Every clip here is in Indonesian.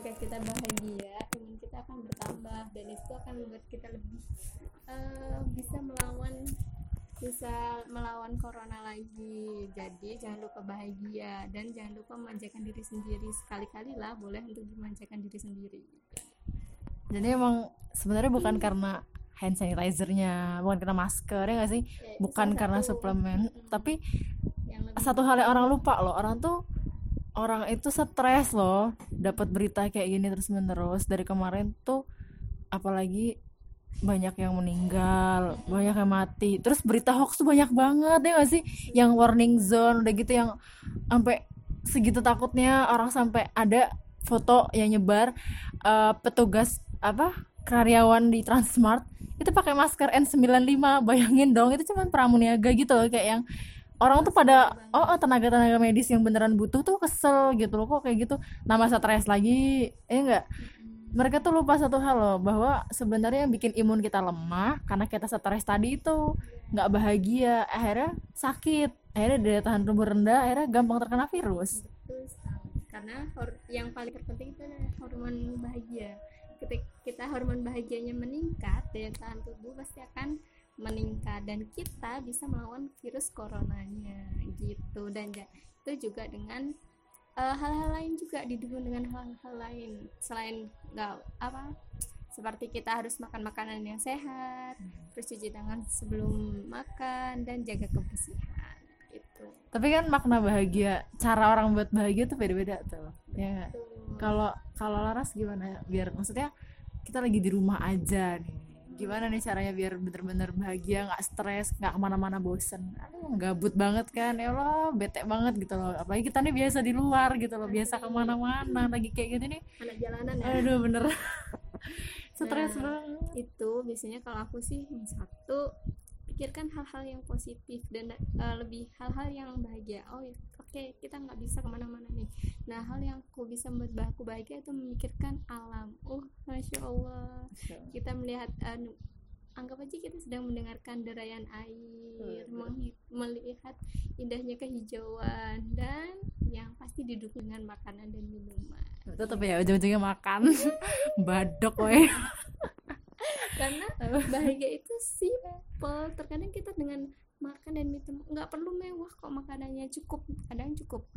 ketika kita bahagia imun kita akan bertambah dan itu akan membuat kita lebih uh, bisa melawan bisa melawan corona lagi. Jadi jangan lupa bahagia dan jangan lupa memanjakan diri sendiri sekali-kali lah boleh untuk memanjakan diri sendiri. Jadi emang sebenarnya bukan karena hand sanitizernya bukan karena masker ya gak sih? Ya, bukan karena satu, suplemen mm, tapi satu hal yang orang lupa loh orang tuh orang itu stres loh dapat berita kayak gini terus menerus dari kemarin tuh apalagi banyak yang meninggal banyak yang mati. Terus berita hoax tuh banyak banget ya gak sih? Yang warning zone udah gitu yang sampai segitu takutnya orang sampai ada foto yang nyebar uh, petugas apa karyawan di Transmart itu pakai masker N95 bayangin dong itu cuman pramuniaga gitu loh kayak yang orang tuh pada oh, oh tenaga tenaga medis yang beneran butuh tuh kesel gitu loh kok kayak gitu. Nama stres lagi eh enggak mereka tuh lupa satu hal loh bahwa sebenarnya yang bikin imun kita lemah karena kita stres tadi itu nggak bahagia akhirnya sakit. Akhirnya daya tahan tubuh rendah akhirnya gampang terkena virus. Karena yang paling terpenting itu adalah hormon bahagia. Ketika kita hormon bahagianya meningkat daya tahan tubuh pasti akan meningkat dan kita bisa melawan virus coronanya gitu. Dan itu juga dengan Eh, hal-hal uh, lain juga didukung dengan hal-hal lain. Selain nggak apa seperti kita harus makan makanan yang sehat hmm. terus cuci tangan sebelum makan dan jaga kebersihan itu tapi kan makna bahagia cara orang buat bahagia tuh beda-beda tuh ya kalau kalau Laras gimana? Biar maksudnya kita lagi di rumah aja nih gimana nih caranya biar bener-bener bahagia nggak stres nggak ke mana-mana bosen? Aduh gabut banget kan. Ya Allah bete banget gitu loh. Apalagi kita nih biasa di luar gitu loh biasa ke mana-mana lagi kayak gini nih. Anak jalanan ya. Aduh bener. Stres nah, banget. itu biasanya kalau aku sih satu pikirkan hal-hal yang positif dan uh, lebih hal-hal yang bahagia. Oh ya, oke okay, kita nggak bisa ke mana-mana nih nah hal yang aku bisa membuat aku bahagia itu memikirkan alam. Oh masya allah. Kita melihat uh, anggap aja kita sedang mendengarkan derayan air melihat indahnya kehijauan dan yang pasti didukung dengan makanan dan minuman. Tetap ya ujung-ujungnya makan. Badok weh karena bahagia itu simple. Terkadang kita dengan makan dan minum nggak perlu mewah kok makanannya. Cukup kadang cukup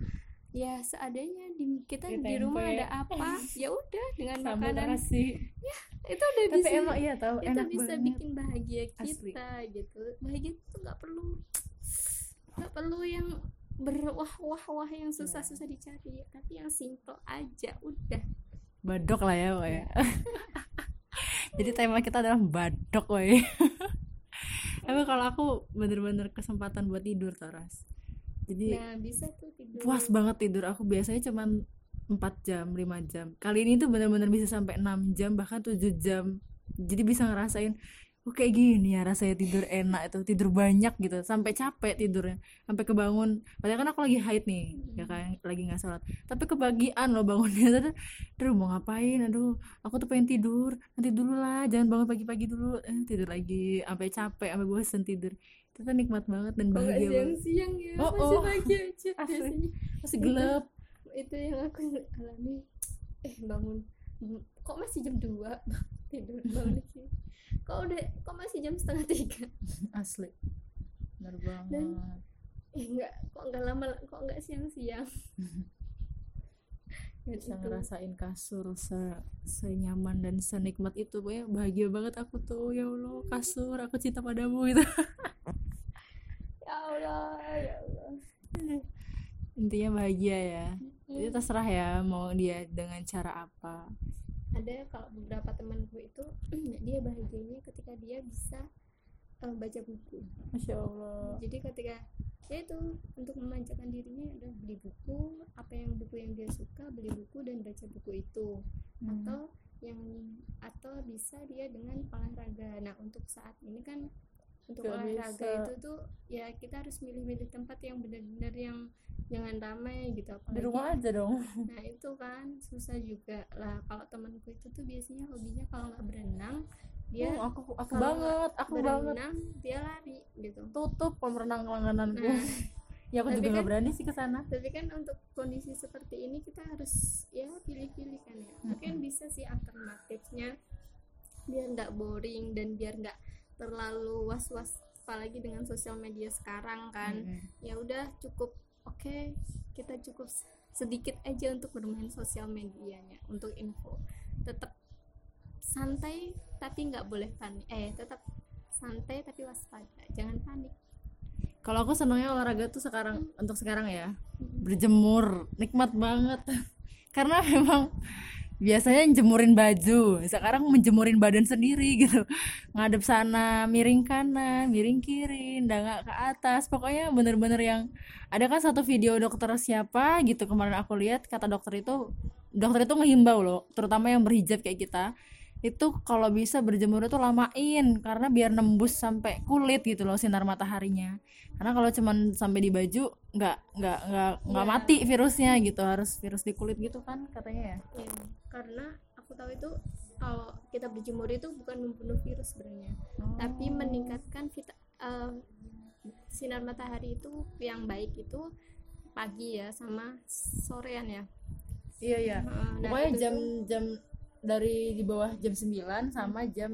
ya seadanya di kita di, di rumah ada apa? Ya udah dengan Sambil makanan. kasih. ya itu udah Tapi bisa emang iya tahu. Itu enak bisa banget. bikin bahagia kita Asli. gitu. Bahagia itu nggak perlu nggak perlu yang berwah-wah-wah yang susah-susah dicari. Tapi yang simple aja udah. Badok lah ya ya. Jadi tema kita adalah badok woi tapi kalau aku bener-bener kesempatan buat tidur Taras jadi nah, bisa tuh tidur. puas banget tidur. Aku biasanya cuman 4 jam 5 jam. Kali ini tuh bener-bener bisa sampai 6 jam bahkan 7 jam. Jadi bisa ngerasain oh kayak gini ya rasanya tidur enak itu tidur banyak gitu sampai capek tidurnya sampai kebangun. Padahal kan aku lagi haid nih ya kan lagi nggak sholat. Tapi kebagian loh bangunnya aduh mau ngapain? Aduh aku tuh pengen tidur nanti dulu lah jangan bangun pagi-pagi dulu. Eh, tidur lagi sampai capek sampai bosan tidur. Itu tuh nikmat banget dan bahagia siang-siang ya? Oh, masih oh. pagi aja biasanya. Masih gelap. Itu, itu yang aku alami. Eh bangun. Kok masih jam 2 tidur bangun lagi kok udah kok masih jam setengah tiga? Asli. Benar banget. Dan, eh enggak kok enggak lama kok enggak siang-siang? Bisa ngerasain kasur se senyaman dan senikmat itu ya bahagia banget aku tuh ya Allah. Kasur aku cinta padamu gitu. Ya Allah ya Allah. Intinya bahagia ya. Itu terserah ya mau dia dengan cara apa ada kalau beberapa temanku itu dia bahagianya ketika dia bisa uh, baca buku. Masya allah. Jadi ketika ya itu untuk memanjakan dirinya adalah beli buku apa yang buku yang dia suka beli buku dan baca buku itu. Hmm. atau yang atau bisa dia dengan olahraga. Nah untuk saat ini kan untuk Gak olahraga bisa. itu tuh ya kita harus milih-milih tempat yang benar-benar yang jangan ramai gitu apalagi di rumah aja dong. Nah itu kan susah juga. Lah kalau temanku itu tuh biasanya hobinya kalau nggak berenang dia oh, aku aku banget aku berenang, banget dia lari gitu. Tutup kalau berenang langgananku nah, ya aku juga kan- berani sih ke sana. tapi kan untuk kondisi seperti ini kita harus ya pilih-pilih kan ya. Mungkin bisa sih alternatifnya biar nggak boring dan biar nggak terlalu was-was apalagi dengan sosial media sekarang kan. Mm-mm. ya udah cukup oke kita cukup sedikit aja untuk bermain sosial medianya untuk info. Tetap santai tapi nggak boleh panik. Eh tetap santai tapi waspada. Jangan panik. Kalau aku senangnya olahraga tuh sekarang untuk sekarang ya. Berjemur nikmat banget. Karena memang biasanya jemurin baju. Sekarang menjemurin badan sendiri gitu. Ngadep sana miring kanan miring kiri nggak ke atas. Pokoknya bener-bener yang ada kan satu video dokter siapa gitu kemarin aku lihat kata dokter itu dokter itu ngehimbau loh terutama yang berhijab kayak kita itu kalau bisa berjemur itu lamain karena biar nembus sampai kulit gitu loh sinar mataharinya karena kalau cuman sampai di baju nggak nggak nggak nggak Iya. mati virusnya gitu harus virus di kulit gitu kan katanya ya Ya, karena aku tahu itu kalau kita berjemur itu bukan membunuh virus sebenarnya, tapi meningkatkan vita, eh, sinar matahari itu yang baik itu pagi ya sama sorean ya. iya iya nah, pokoknya itu jam tuh- jam dari di bawah jam 9 sama jam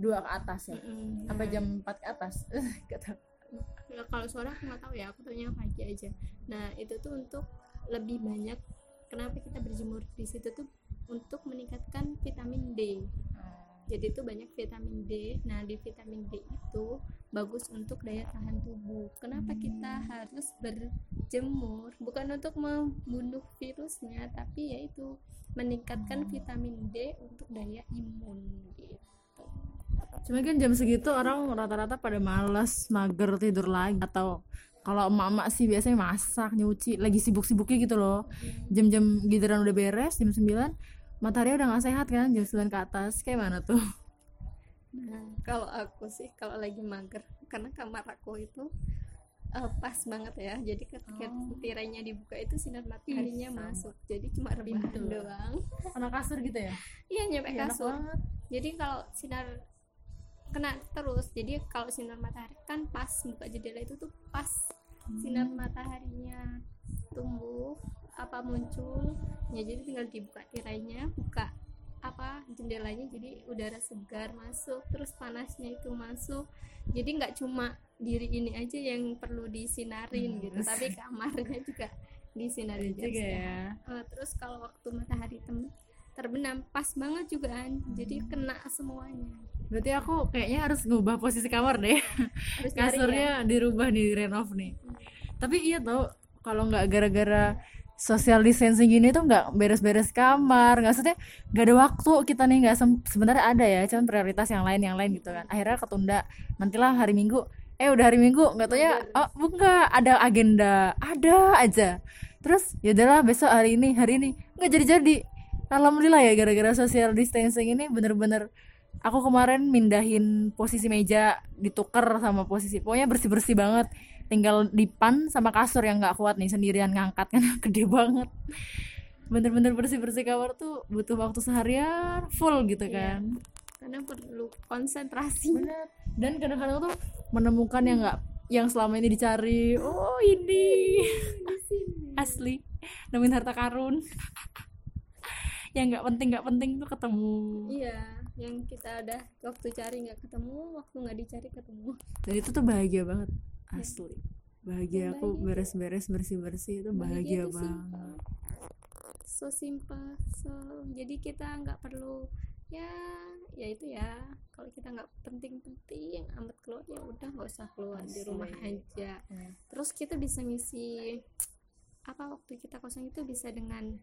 2 ke atas ya Mm-mm, sampai jam 4 ke atas ya, kalau sore aku nggak tahu ya, aku tahunya pagi aja. Nah itu tuh untuk lebih banyak. Kenapa kita berjemur di situ tuh untuk meningkatkan vitamin D. jadi itu banyak vitamin D nah di vitamin D itu bagus untuk daya tahan tubuh kenapa kita harus berjemur bukan untuk membunuh virusnya tapi yaitu meningkatkan vitamin D untuk daya imun gitu Cuma kan jam segitu orang rata-rata pada males, mager tidur lagi atau kalau emak-emak sih biasanya masak, nyuci, lagi sibuk-sibuknya gitu loh. Jam-jam giliran udah beres jam 9, matahari udah nggak sehat kan jam 9 ke atas. Kayak mana tuh? Nah kalau aku sih kalau lagi mager karena kamar aku itu eh, pas banget ya jadi ketika Oh. tirainya dibuka itu sinar mataharinya sama. masuk jadi cuma rebahan Pintu. doang Anak kasur gitu ya? iya nyampe Iya, enak kasur jadi kalau sinar kena terus jadi kalau sinar matahari kan pas buka jendela itu tuh pas sinar mataharinya tumbuh apa muncul ya jadi tinggal dibuka tirainya buka apa jendelanya jadi udara segar masuk terus panasnya itu masuk jadi nggak cuma diri ini aja yang perlu disinarin Hmm, gitu tapi kamarnya juga disinarin Juga biar sehat. ya. Eh, terus kalau waktu matahari tem- terbenam pas banget juga kan jadi Hmm. kena semuanya Berarti aku kayaknya harus ngubah posisi kamar deh. harus ya. Kasurnya dirubah di renov nih. Tapi iya tau kalau nggak gara-gara social distancing gini tuh nggak beres-beres kamar nggak maksudnya nggak ada waktu kita nih nggak sebenarnya ada ya cuman prioritas yang lain yang lain gitu kan. Akhirnya ketunda nantilah hari minggu eh udah hari minggu nggak tahu ya oh bukan ada agenda ada aja. Terus ya udahlah besok hari ini hari ini nggak jadi-jadi. Alhamdulillah ya gara-gara social distancing ini bener-bener aku kemarin mindahin posisi meja ditukar sama posisi pokoknya bersih-bersih banget tinggal dipan sama kasur yang nggak kuat nih sendirian ngangkat kan gede banget. Bener-bener bersih-bersih kamar tuh butuh waktu seharian full gitu Iya. kan. Karena perlu konsentrasi. Bener. Dan kadang-kadang tuh menemukan yang nggak yang selama ini dicari oh ini. Asli. Nemuin harta karun. Yang nggak penting nggak penting tuh ketemu. Iya yang kita udah waktu cari nggak ketemu waktu nggak dicari ketemu. Dan itu tuh bahagia banget asli. Bahagia aku beres-beres bersih-bersih itu bahagia Bahagia banget. so simple so jadi kita nggak perlu ya ya itu ya. Kalau kita nggak penting-penting amat keluar ya udah nggak usah keluar di rumah aja. Ya. terus kita bisa ngisi apa waktu kita kosong itu bisa dengan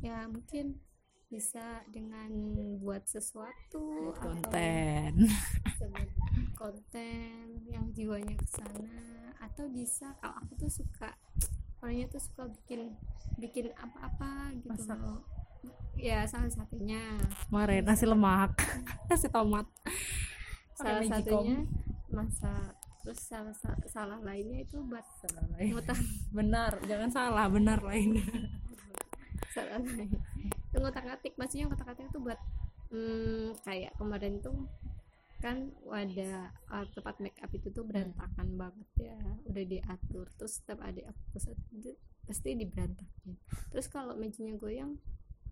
ya mungkin bisa dengan buat sesuatu konten konten yang jiwanya ke sana atau bisa kalau aku tuh suka orangnya tuh suka bikin bikin apa-apa gitu Masak. loh. Ya salah satunya. Kemarin nasi lemak. Nasi tomat. Salah satunya masak. Terus salah sa- salah lainnya itu buat ngutak benar jangan salah benar lainnya salah lain. Itu ngutak ngatik maksudnya ngutak ngatik itu buat hmm, kayak kemarin tuh kan wadah uh, tempat make up itu tuh berantakan hmm. banget ya udah diatur. Terus setiap ada aku pasti diberantakin. Terus kalau mejanya goyang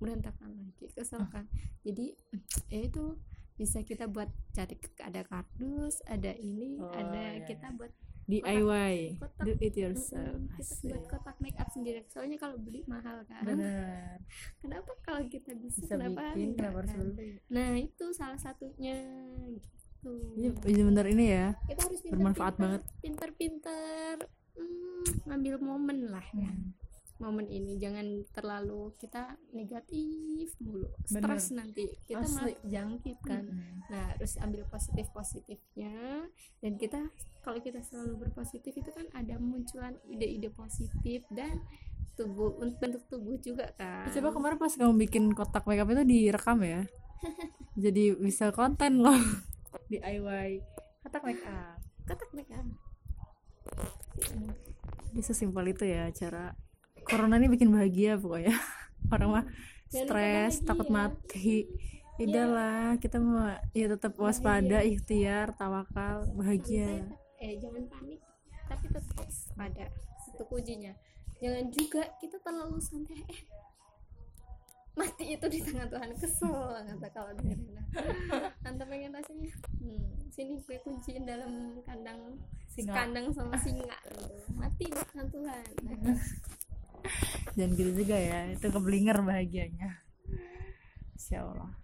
berantakan lagi kesel kan. Jadi ya itu bisa kita buat cari ada kardus ada ini oh, ada iya. kita buat DIY kotak, do it yourself. Mm, kita buat kotak make up sendiri. Soalnya kalau beli mahal kan. Benar. Kenapa kalau kita bisa, bisa kenapa bikin, kenapa harus kan? nah itu salah satunya. Gitu. Ya, benar ini ya. Kita harus pinter, bermanfaat pinter, banget. Pinter-pinter hmm, ngambil momen lah ya. Hmm momen ini. Jangan terlalu kita negatif mulu stres nanti. Kita malah jangkit kan. Hmm. nah harus ambil positif positifnya dan kita kalau kita selalu berpositif itu kan ada munculan ide-ide positif dan tubuh bentuk tubuh juga kan. Coba kemarin pas kamu bikin kotak makeup itu direkam ya. Jadi bisa konten loh. DIY kotak makeup. Kotak makeup. Bisa simpel itu ya cara corona ini bikin bahagia pokoknya orang mah stres takut mati Idahlah, ya. kita mau ya tetap waspada, ikhtiar, tawakal, bahagia. Eh jangan panik, tapi tetap waspada. Itu kuncinya. Jangan juga kita terlalu santai. Eh, mati itu di tangan Tuhan kesel kata kalau Rina. Anta pengen rasanya, hmm, sini gue kunciin dalam kandang singa. kandang sama singa gitu. Mati di tangan Tuhan. dan gitu juga ya. Itu keblinger bahagianya. Insya Allah